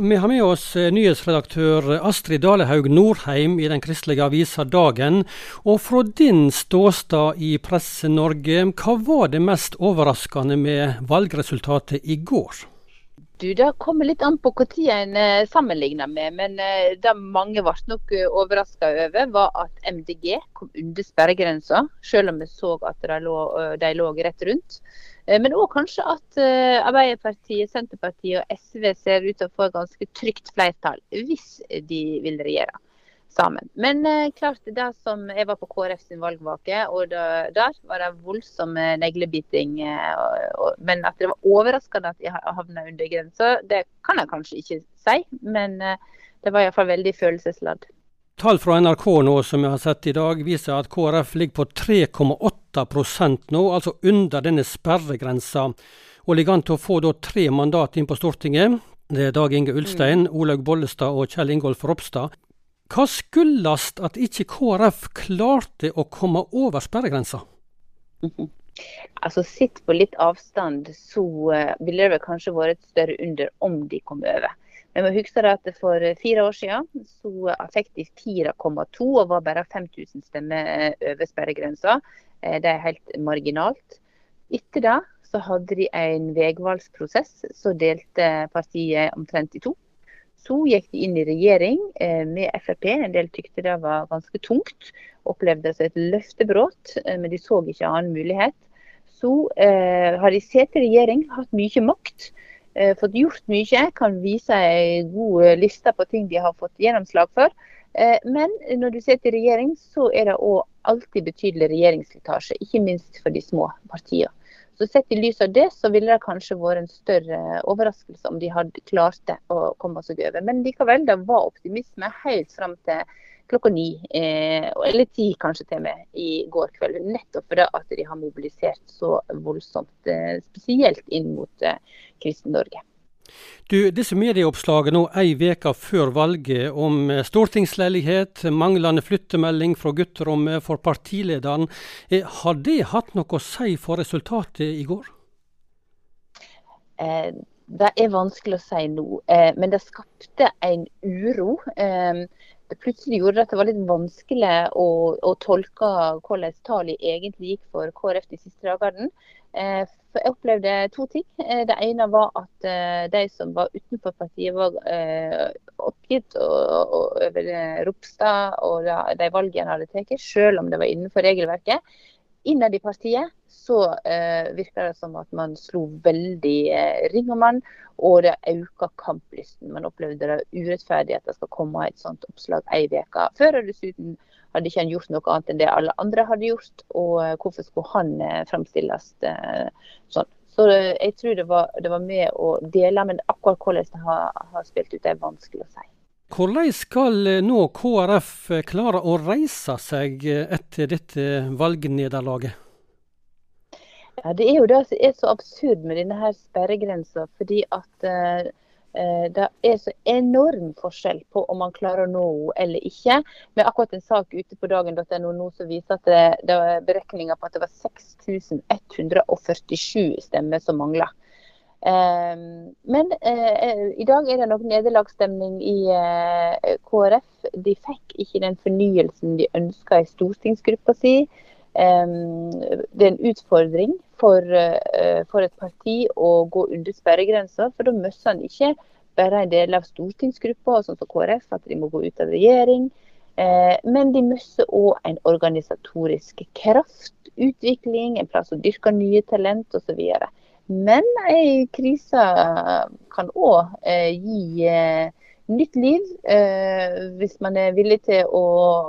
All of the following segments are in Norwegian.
Vi har med oss eh, nyhetsredaktør Astrid Dalehaug Norheim i den kristelige avisa Dagen. Og fra din ståstad i Presse-Norge, hva var det mest overraskende med valgresultatet i går? Du, Det kommer litt an på når en eh, sammenligner med, men eh, det mange ble nok overraska over, var at MDG kom under sperregrensa, selv om vi så at de lå, de lå rett rundt. Eh, men òg kanskje at eh, Arbeiderpartiet, Senterpartiet og SV ser ut til å få et ganske trygt flertall, hvis de vil regjere sammen. Men eh, klart, det som jeg var på KrF sin valgvake, og da, der var det voldsom neglebiting. men at det var overraskende at jeg havna under grensa, det kan jeg kanskje ikke si. Men det var iallfall veldig følelsesladd. Tall fra NRK nå som jeg har sett i dag, viser at KrF ligger på 3,8 nå, altså under denne sperregrensa. Og ligger an til å få da tre mandat inn på Stortinget. Det er Dag Inge Ulstein, mm. Olaug Bollestad og Kjell Ingolf Ropstad. Hva skyldes at ikke KrF klarte å komme over sperregrensa? Altså Sitt på litt avstand, så uh, ville det kanskje vært et større under om de kom over. Vi må huske at For fire år siden så fikk de 4,2 og var bare 5000 stemmer eh, over sperregrensa. Eh, det er helt marginalt. Etter det så hadde de en veivalgsprosess. Så delte partiet omtrent i to. Så gikk de inn i regjering eh, med Frp. En del tykte det var ganske tungt. Opplevde det som et løftebrudd, men de så ikke annen mulighet. Så eh, har de sittet i regjering, hatt mye makt. Eh, fått gjort mye. Kan vise ei god liste på ting de har fått gjennomslag for. Eh, men når du sitter i regjering, så er det òg alltid betydelig regjeringsslitasje. Ikke minst for de små partiene. Så Sett i lys av det, så ville det kanskje vært en større overraskelse om de hadde klart det å komme seg over. Men likevel, det var optimisme helt fram til klokka ni, eh, eller ti kanskje til med, i går kveld. Nettopp fordi at de har mobilisert så voldsomt, eh, spesielt inn mot eh, Kristen-Norge. Du, disse medieoppslagene nå ei uke før valget om eh, stortingsleilighet, manglende flyttemelding fra gutterommet for partilederen, eh, har det hatt noe å si for resultatet i går? Eh, det er vanskelig å si nå, eh, men det skapte en uro. Eh, plutselig gjorde at det var litt vanskelig å, å tolke hvordan tallet egentlig gikk for KrF de siste dagene. Eh, for jeg opplevde to ting. Eh, det ene var at eh, de som var utenfor partiet, var oppgitt over Ropstad og de valgene han hadde tatt, selv om det var innenfor regelverket. Innad i partiet så eh, virker det som at man slo veldig eh, ring om han, og det øker kamplysten. Man opplevde det urettferdig at det skal komme et sånt oppslag ei uke før. og dessuten hadde ikke han gjort noe annet enn det alle andre hadde gjort, og eh, hvorfor skulle han eh, framstilles eh, sånn. Så eh, jeg tror det var, det var med å dele, men akkurat hvordan det har, har spilt ut, det er vanskelig å si. Hvordan skal nå KrF klare å reise seg etter dette valgnederlaget? Ja, Det er jo det som er så absurd med denne her sperregrensa. Fordi at eh, det er så enorm forskjell på om man klarer å nå henne eller ikke. Med akkurat en sak ute på dagen.no nå som viser at det, det var beregninger på at det var 6147 stemmer som mangla. Um, men uh, i dag er det nok nederlagsstemning i uh, KrF. De fikk ikke den fornyelsen de ønska i stortingsgruppa si. Um, det er en utfordring for, uh, for, et parti å gå under sperregrensa, for da mister en ikke bare en del av stortingsgruppa, sånn som KrF, at de må gå ut av regjering. Men de mister òg en organisatorisk kraft, utvikling, en plass å dyrke nye talent osv. Men ei krise kan òg eh, gi eh, nytt liv, hvis man er villig til å,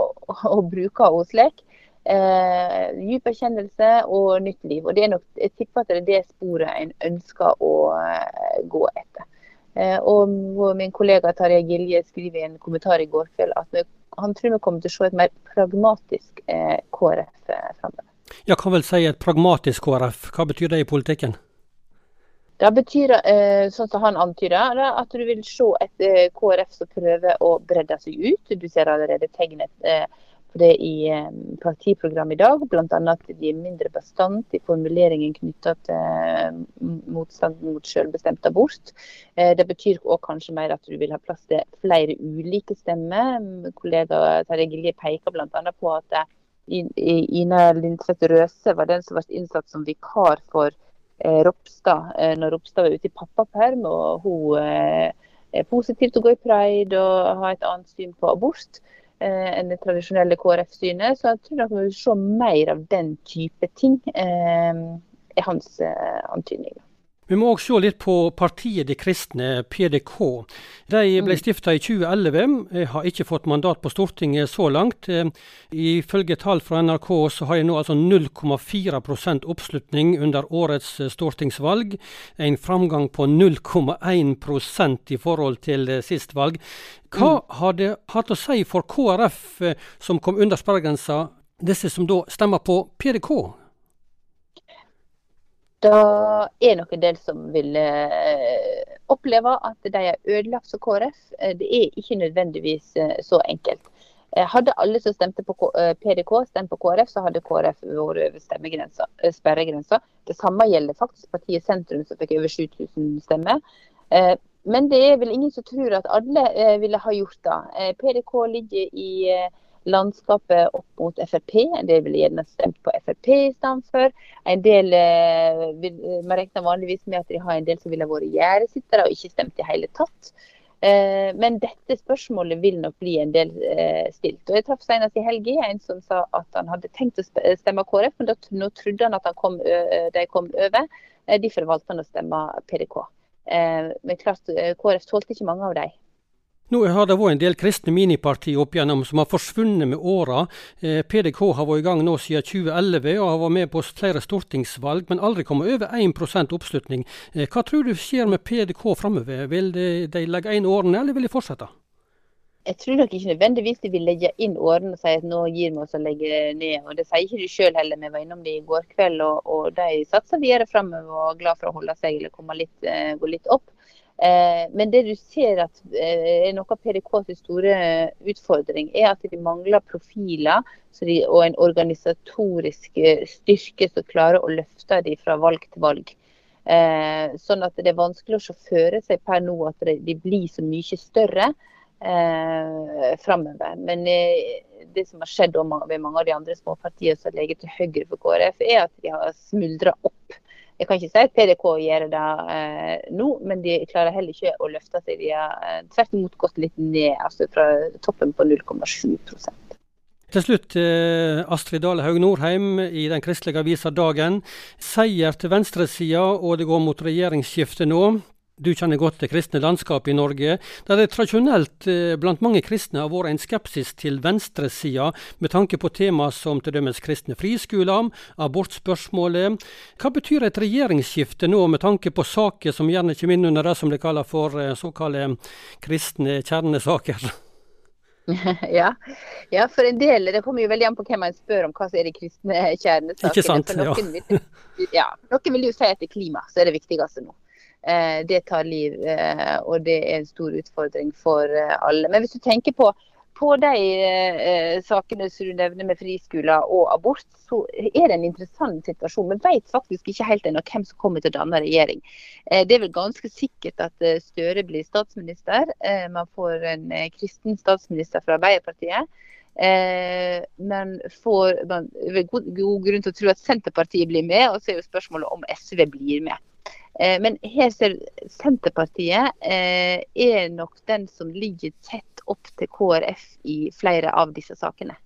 å, å bruke henne slik eh, dyp erkjennelse og nytt liv. Og det er nok, Jeg tipper at det er det sporet en ønsker å eh, gå etter. Eh, og Min kollega Tarjei Gilje skriver i en kommentar i går kveld at han tror vi kommer til å se et mer pragmatisk eh, KrF eh, framover. Ja, hva vil si et pragmatisk KrF. Hva betyr det i politikken? Det betyr, eh, sånn som han antyder, at du vil se et KrF som prøver å bredde seg ut. Du ser allerede tegnet på det i partiprogrammet i dag, bl.a. at de er mindre bestandt i formuleringen knytta til motstanden mot selvbestemt abort. Det betyr også kanskje mer at du vil ha plass til flere ulike stemmer. Kollega Terje Gilje peker bl.a. på at Ina Lindseth Røse var den som ble innsatt som vikar for eh, Ropstad eh, når Ropstad var ute i pappaperm. og Hun eh, er positiv til å gå i pride og ha et annet syn på abort enn det tradisjonelle KrF-synet. Så jeg tror nok vi vil se mer av den type ting, er hans antydninger. Vi må òg se litt på partiet De kristne, PDK. De ble mm. stifta i 2011, har ikke fått mandat på Stortinget så langt. Eh, ifølge tall fra NRK så har de nå altså 0,4% oppslutning under årets eh, stortingsvalg. En framgang på 0,1% i forhold til eh, sist valg. Hva mm. har det hatt å si for KrF, som kom under sperregrensa, disse som da stemmer på PDK? Da er nok en del som vil eh, oppleve at de er ødelagt som KrF. Eh, det er ikke nødvendigvis eh, så enkelt. Hadde alle som stemte på PDK stemt på KrF, så hadde KrF vært over sperregrensa. Det samme gjelder faktisk partiet Sentrum, som fikk over 7000 stemmer. Men det er vel ingen som tror at alle ville ha gjort det. PDK ligger i landskapet opp mot Frp. En del ville gjerne stemt på Frp i stedet for. En del eh, vil, Man regner vanligvis med at de har en del som ville vært gjerdesittere og ikke stemt i hele tatt. Eh, men dette spørsmålet vil nok bli en del eh, stilt. Og Jeg traff senest i helga en som sa at han hadde tenkt å stemme KrF, men da, nå trodde han at han kom, de kom over. Derfor valgte han å stemme PDK. Men klart, KrF tålte ikke mange av dem. Nå har det vært en del kristne minipartier opp igjennom som har forsvunnet med åra. Eh, PDK har vært i gang nå siden 2011 og har vært med på flere stortingsvalg, men aldri kommet over 1 oppslutning. Eh, hva tror du skjer med PDK framover? Vil de, de legge inn årene, eller vil de fortsette? Jeg tror nok ikke nødvendigvis de vil legge inn årene og si at nå gir vi oss å legge ned. Og Det sier ikke de sjøl heller. Vi var innom det i går kveld, og, og de satser videre framover og er glad for å holde seg eller litt, uh, gå litt opp. Eh, men det du ser at eh, er noe av PDKs store utfordring, er at de mangler profiler de, og en organisatorisk eh, styrke som klarer å løfte dem fra valg til valg. Sånn at det er vanskelig å sjåføre seg per nå at de blir så mye større eh, framover. Men det som har skjedd ved mange av de andre småpartiene som ligger til høyre for KrF, er at de har smuldra opp jeg kan ikke si at PDK gjør det eh, nå, men de klarer heller ikke å løfte seg. De har eh, tvert imot gått litt ned, altså fra toppen på 0,7 til slutt, eh, Astrid Dale Haug Norheim i den kristelige avisa Dagen. Seier til venstresida, og det går mot regjeringsskifte nå. Du kjenner godt det kristne landskapet i Norge, der det tradisjonelt eh, blant mange kristne har vært en skepsis til venstresida med tanke på tema som t.d. kristne friskoler, abortspørsmålet. Hva betyr et regjeringsskifte nå med tanke på saker som gjerne kommer inn under det som de kaller for eh, såkalte kristne kjernesaker? Ja. ja. for en del Det kommer jo veldig an på hvem man spør om hva som er de kristne kjernesakene. Ikke sant, ja. Noen vil, ja. Noen vil jo si at det er klima som er det viktigste nå. Eh, det tar liv, eh, og det er en stor utfordring for eh, alle. Men hvis du tenker på, på de sakene som du nevner med friskoler og abort, så er det en interessant situasjon. Vi vet faktisk ikke helt ennå hvem som kommer til å danne regjering. Det er vel ganske sikkert at Støre blir statsminister. Man får en kristen statsminister fra Arbeiderpartiet. men får man god, god grunn til å tro at Senterpartiet blir med, og så er jo spørsmålet om SV blir med. Eh, men her ser Senterpartiet eh, er nok den som ligger tett opp til KrF i flere av disse sakene.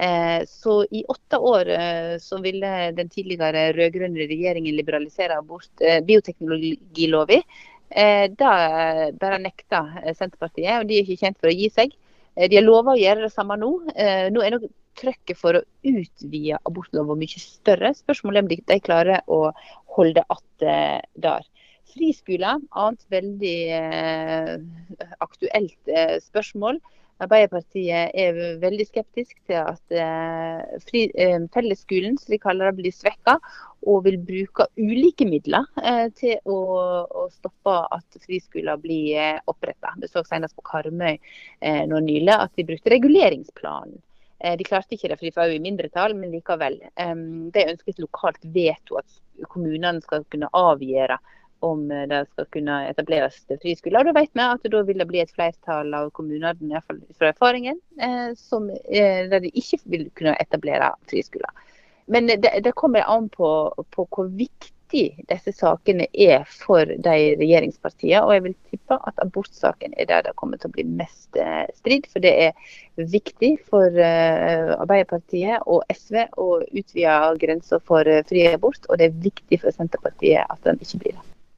Eh, så i åtte år så ville den tidligere rød-grønne regjeringen liberalisere abort, bioteknologiloven. Da bare nekta Senterpartiet, og de er ikke kjent for å gi seg. De har lova å gjøre det samme nå. Nå er nok trøkket for å utvide abortloven mye større. Spørsmålet er om de, de klarer å holde att der. Friskoler, annet veldig eh, aktuelt eh, spørsmål. Arbeiderpartiet er veldig skeptisk til at eh, fri, eh, fellesskolen som de kaller det, blir svekka, og vil bruke ulike midler eh, til å, å, stoppe at friskoler blir eh, oppretta. Vi så senest på Karmøy nå nylig at de brukte reguleringsplanen Eh, de klarte ikke det, for de var jo i mindretall, men likevel. De ønsker et lokalt veto, at kommunene skal kunne avgjøre om eh, det skal kunne etableres friskoler. Da vet vi at da vil det bli et flertall av kommunene, iallfall fra erfaringen, som, der de ikke vil kunne etablere friskoler. Men det, det kommer an på, på hvor viktig viktig disse sakene er for de regjeringspartiene. Og jeg vil tippe at abortsaken er der det kommer til å bli mest eh, strid. For det er viktig for eh, Arbeiderpartiet og SV å utvide grensa for eh, fri abort. Og det er viktig for Senterpartiet at den ikke blir det.